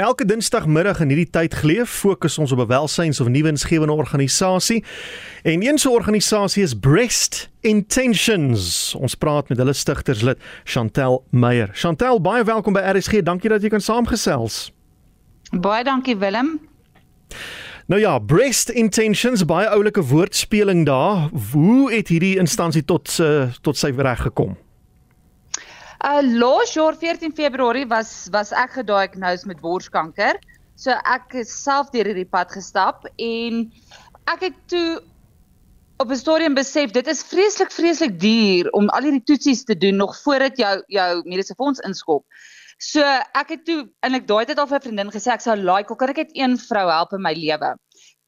Elke Dinsdagmiddag in hierdie tyd geleef, fokus ons op 'n welsyns- of nuwensgewende organisasie. En een so 'n organisasie is Breast Intentions. Ons praat met hulle stigterslid, Chantel Meyer. Chantel, baie welkom by RSG. Dankie dat jy kan saamgesels. Baie dankie Willem. Nou ja, Breast Intentions, baie oulike woordspeling daar. Hoe het hierdie instansie tot uh, tot sy reg gekom? Uh laas jaar 14 Februarie was was ek gediagnoseer met borskanker. So ek is self deur hierdie pad gestap en ek het toe op 'n stadium besef dit is vreeslik vreeslik duur om al hierdie toetsies te doen nog voordat jou jou mediese fonds inskop. So ek het toe eintlik daai tyd al vir 'n vriendin gesê ek sou like hoe kan ek net een vrou help in my lewe.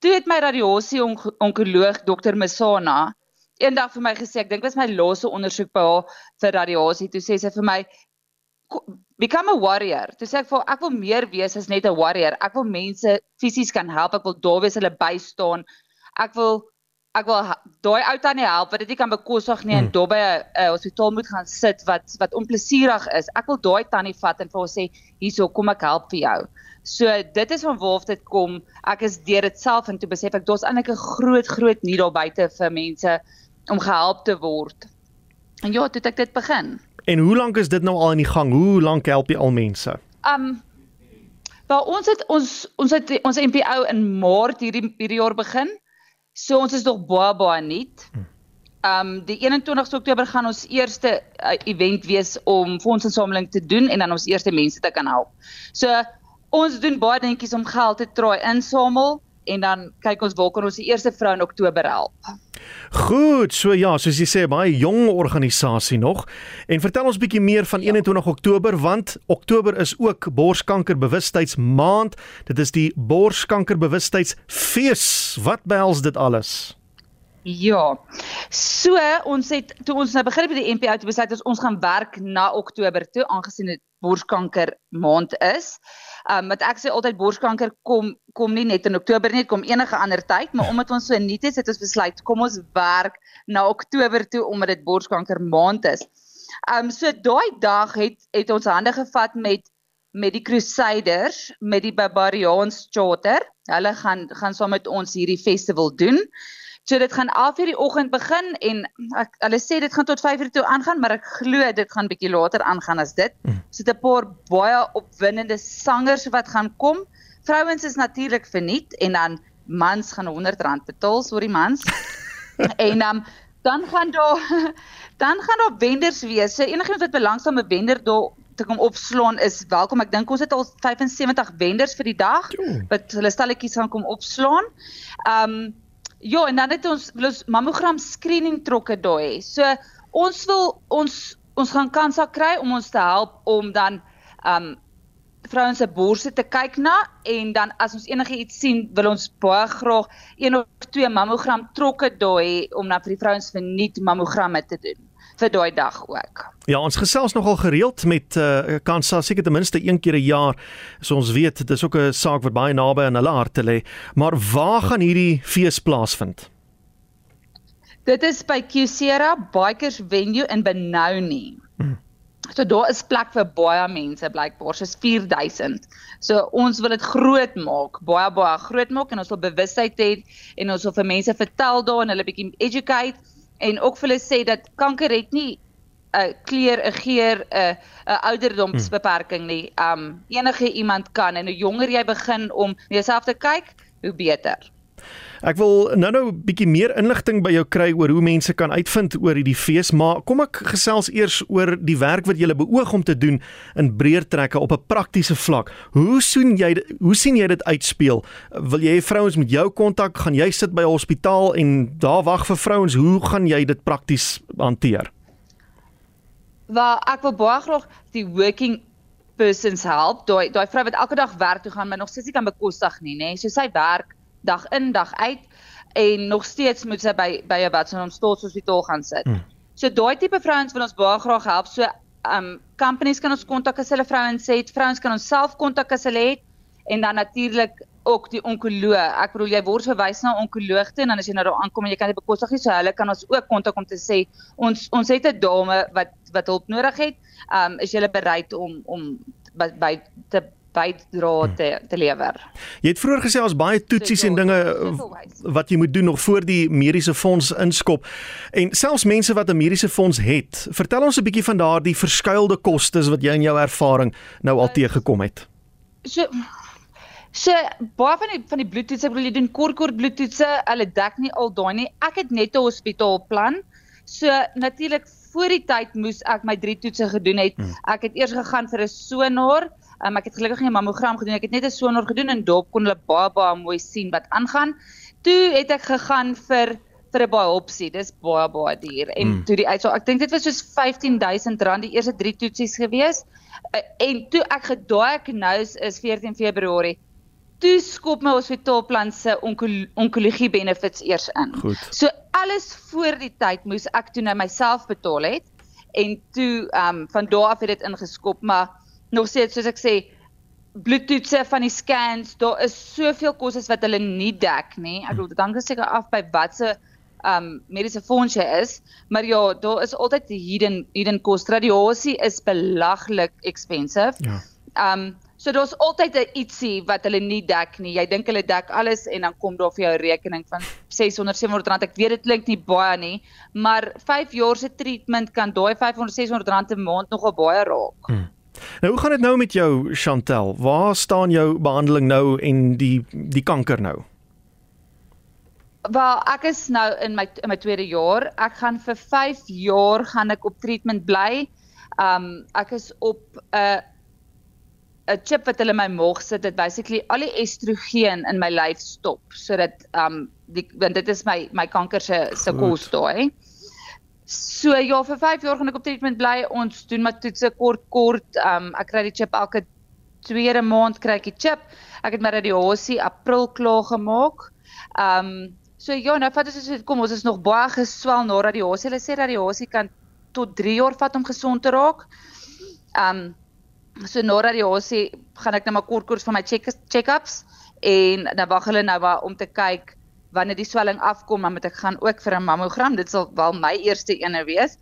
Toe het my radiasie onkoloog dokter Mesana eendag vir my gesê, ek dink dit was my laaste ondersoek by haar vir radiasie, toe sê sy vir my become a warrior. Toe sê ek vir ek wil meer wees as net 'n warrior. Ek wil mense fisies kan help, ek wil daar wees hulle bystaan. Ek wil ek wil daai ou tannie help wat dit nie kan bekostig nie en hmm. daar by 'n hospitaal moet gaan sit wat wat onplesierig is. Ek wil daai tannie vat en vir haar sê, "Hierso, kom ek help vir jou." So dit is van waar dit kom. Ek is deur dit self en toe besef ek daar's eintlik 'n groot groot nie daar buite vir mense om gehelp te word. En ja, toe ek dit begin. En hoe lank is dit nou al in die gang? Hoe lank help jy al mense? Um Wel ons het ons ons het ons NPO in Maart hierdie hierdie jaar begin. So ons is nog baie baie nuut. Um die 21ste Oktober gaan ons eerste uh, event wees om fondsinsameling te doen en dan ons eerste mense te kan help. So ons doen baie dingetjies om geld te try insamel en dan kyk ons waar kan ons die eerste vrou in Oktober help. Goed, so ja, soos jy sê, baie jong organisasie nog. En vertel ons bietjie meer van 21 ja. Oktober want Oktober is ook borskankerbewustheidsmaand. Dit is die borskankerbewustheidsfees. Wat behels dit alles? Ja. So ons het toe ons nou begin by die NPO te besluit ons gaan werk na Oktober toe aangesien dit borskanker maand is. Um wat ek sê altyd borskanker kom kom nie net in Oktober nie, kom enige ander tyd, maar omdat ons so nuut is, het ons besluit kom ons werk na Oktober toe omdat dit borskanker maand is. Um so daai dag het het ons hande gevat met met die Crusaders, met die Barbarians Charter. Hulle gaan gaan saam met ons hierdie festival doen. So dit gaan 11:00 die oggend begin en ek hulle sê dit gaan tot 5:00 toe aangaan, maar ek glo dit gaan bietjie later aangaan as dit. Hmm. So dit 'n paar baie opwindende sangers wat gaan kom. Vrouens is natuurlik verniet en dan mans gaan R100 betaal, sorry mans. en um, dan gaan daar dan gaan daar wenders wees. So enigiemand wat belangstel 'n wender daar te kom opslaan is welkom. Ek dink ons het al 75 wenders vir die dag wat hulle stalletjies gaan kom opslaan. Um Ja, en dan het ons ons mammogram screening trokke daai. So ons wil ons ons gaan kansa kry om ons te help om dan um vrouens se borste te kyk na en dan as ons enigiets sien, wil ons baie graag een of twee mammogram trokke daai om dan vir die vrouens verniet mammogramme te doen vir daai dag ook. Ja, ons gesels nogal gereeld met uh, Kansa seker ten minste een keer 'n jaar. So ons weet dit is ook 'n saak wat baie naby aan hulle harte lê. Maar waar gaan hierdie fees plaasvind? Dit is by Qsera Bikers Venue in Benoni. Hmm. So daar is plek vir baie mense blykbaar, soos 4000. So ons wil dit groot maak, baie baie groot maak en ons wil bewustheid hê en ons wil vir mense vertel daar en hulle bietjie educate en ook vir hulle sê dat kanker het nie 'n kleur, 'n geur, 'n 'n ouderdomsbeperking nie. Um enige iemand kan en hoe jonger jy begin om jouself te kyk, hoe beter. Ek wil nou-nou 'n bietjie meer inligting by jou kry oor hoe mense kan uitvind oor hierdie fees, maar kom ek gesels eers oor die werk wat jy beoog om te doen in breër trekke op 'n praktiese vlak. Hoe sien jy hoe sien jy dit uitspeel? Wil jy vrouens met jou kontak, gaan jy sit by 'n hospitaal en daar wag vir vrouens? Hoe gaan jy dit prakties hanteer? Waar ek wil baie graag die working persons help. Daai daai vrou wat elke dag werk toe gaan, maar nog steeds nie kan bekostig nie, nê. So sy werk dag in dag uit en nog steeds moet sy by by 'n wat so 'n staatshospitaal gaan sit. Hmm. So daai tipe vrouens wil ons baie graag help. So um companies kan ons kontak as hulle vrouens het, vrouens kan ons self kontak as hulle het en dan natuurlik ook die onkoloog. Ek bedoel jy word verwys na 'n onkoloog toe en dan as jy nou daar aankom en jy kan dit bekostig nie, so hulle kan ons ook kontak om te sê ons ons het 'n dame wat wat hulp nodig het. Um is jy bereid om om by, by te bydra te te lewer. Jy het vroeër gesê ons baie toetsies en dinge wat jy moet doen nog voor die mediese fonds inskop. En selfs mense wat 'n mediese fonds het, vertel ons 'n bietjie van daardie verskuilde kostes wat jy in jou ervaring nou al teëgekom het. So So baie van die van die bloedtoetse, ek bedoel jy doen kort kort bloedtoetse, hulle dek nie al daai nie. Ek het net 'n hospitaalplan. So natuurlik voor die tyd moes ek my drie toetse gedoen het. Hmm. Ek het eers gegaan vir 'n sonar. Um, ek het gelukkig nie 'n mammogram gedoen. Ek het net 'n sonar gedoen en dop kon hulle baie baie mooi sien wat aangaan. Toe het ek gegaan vir vir 'n biopsie. Dis baie baie duur. En hmm. toe die uitsaak, ek dink dit was soos R15000 die eerste drie toetsies gewees. Uh, en toe ek gediagnoseer is 14 Februarie toe skop my hospitaalplan se onkologie benefits eers in. Goed. So alles voor die tyd moes ek toe nou myself betaal het en toe ehm um, van daar af het dit ingeskop, maar nog steeds soos ek sê bloedtoetse van die scans, daar is soveel kostes wat hulle nie dek nie. Ek bedoel dit hang seker af by watse ehm um, mediese fonds jy is, maar ja, daar is altyd hidden hidden cost. Radiasie is belaglik expensive. Ja. Ehm um, So daar's altyd 'n ietsie wat hulle nie dek nie. Jy dink hulle dek alles en dan kom daar vir jou 'n rekening van 600 700 rand. Ek weet dit klink nie baie nie, maar 5 jaar se treatment kan daai 500 600 rand 'n maand nogal baie raak. Hmm. Nou hoe gaan dit nou met jou Chantel? Waar staan jou behandeling nou en die die kanker nou? Wel, ek is nou in my in my tweede jaar. Ek gaan vir 5 jaar gaan ek op treatment bly. Um ek is op 'n uh, 'n chip wat hulle my maag sit dit basically al die estrogen in my lyf stop sodat um die want dit is my my kanker se se kos daai. So ja vir 5 jaar gaan ek op treatment bly. Ons doen maar toetse kort kort. Um ek kry die chip elke tweede maand kry ek die chip. Ek het my radiasie April klaar gemaak. Um so ja, nou vat ons kom ons is nog baie geswel na radiasie. Hulle sê radiasie kan tot 3 jaar vat om gesond te raak. Um so na radiasie gaan ek net nou maar kort kort van my check-ups en dan wag hulle nou maar om te kyk wanneer die swelling afkom dan moet ek gaan ook vir 'n mammogram dit sal wel my eerste ene wees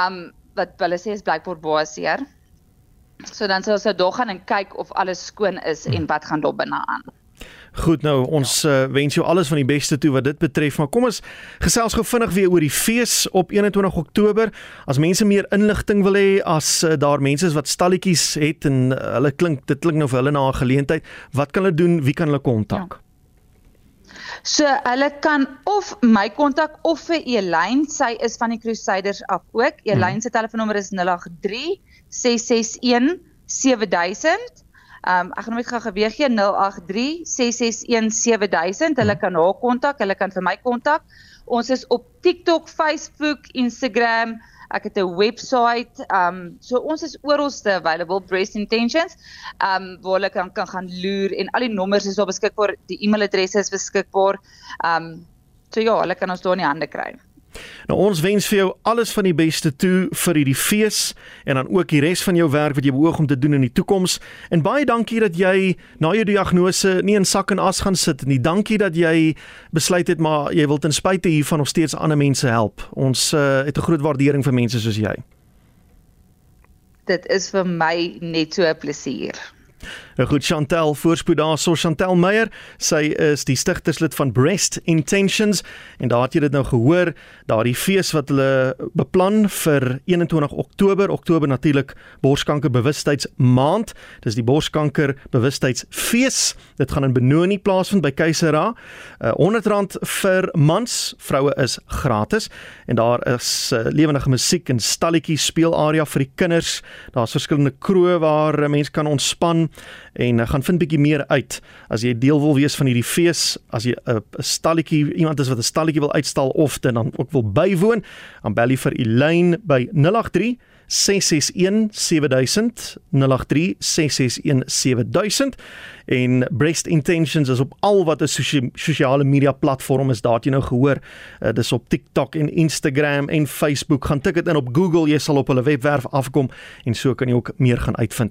um wat hulle sê is blykbaar baie seer so dan sal ons nou dog gaan en kyk of alles skoon is en wat gaan daar binne aan Goed nou, ons uh, wens jou alles van die beste toe wat dit betref, maar kom ons gesels gou vinnig weer oor die fees op 21 Oktober. As mense meer inligting wil hê, as uh, daar mense is wat stalletjies het en uh, hulle klink dit klink nou vir hulle na 'n geleentheid, wat kan hulle doen? Wie kan hulle kontak? Ja. So hulle kan of my kontak of vir Elyn, sy is van die Crusaders af ook. Elyn hmm. se telefoonnommer is 083 661 7000. Um ek gaan net gou geweeg gee 083 661 7000. Hulle kan haar kontak, hulle kan vir my kontak. Ons is op TikTok, Facebook, Instagram. Ek het 'n webwerf. Um so ons is oralste available Breast Intentions. Um waar hulle kan kan gaan loer en al die nommers is daar beskikbaar. Die e-mailadresse is beskikbaar. Um so ja, hulle kan ons daar in die hande kry. Nou ons wens vir jou alles van die beste toe vir hierdie fees en dan ook die res van jou werk wat jy beoog om te doen in die toekoms. En baie dankie dat jy na jou diagnose nie in sak en as gaan sit nie. Dankie dat jy besluit het maar jy wil ten spyte hiervan nog steeds ander mense help. Ons uh, het 'n groot waardering vir mense soos jy. Dit is vir my net so 'n plesier. Nou goed Chantel, voorspoed daar so Chantel Meyer, sy is die stigterslid van Breast Intentions en daar het jy dit nou gehoor, daardie fees wat hulle beplan vir 21 Oktober, Oktober natuurlik borskanker bewustheidsmaand. Dis die borskanker bewustheidsfees. Dit gaan in Benoni plaasvind by Keisera. Uh, R100 vir mans, vroue is gratis en daar is uh, lewendige musiek en stalletjies speelarea vir die kinders. Daar's verskillende kroë waar mense kan ontspan en uh, gaan vind bietjie meer uit. As jy deel wil wees van hierdie fees as jy 'n uh, stalletjie iemand is wat 'n stalletjie wil uitstal of dan ook wil bywoon aan Belly vir Elaine by 083 661 7000 083 661 7000 en Breast Intentions is op al wat 'n sosiale media platform is daar jy nou gehoor. Uh, dis op TikTok en Instagram en Facebook. Gaan tik dit in op Google jy sal op hulle webwerf afkom en so kan jy ook meer gaan uitvind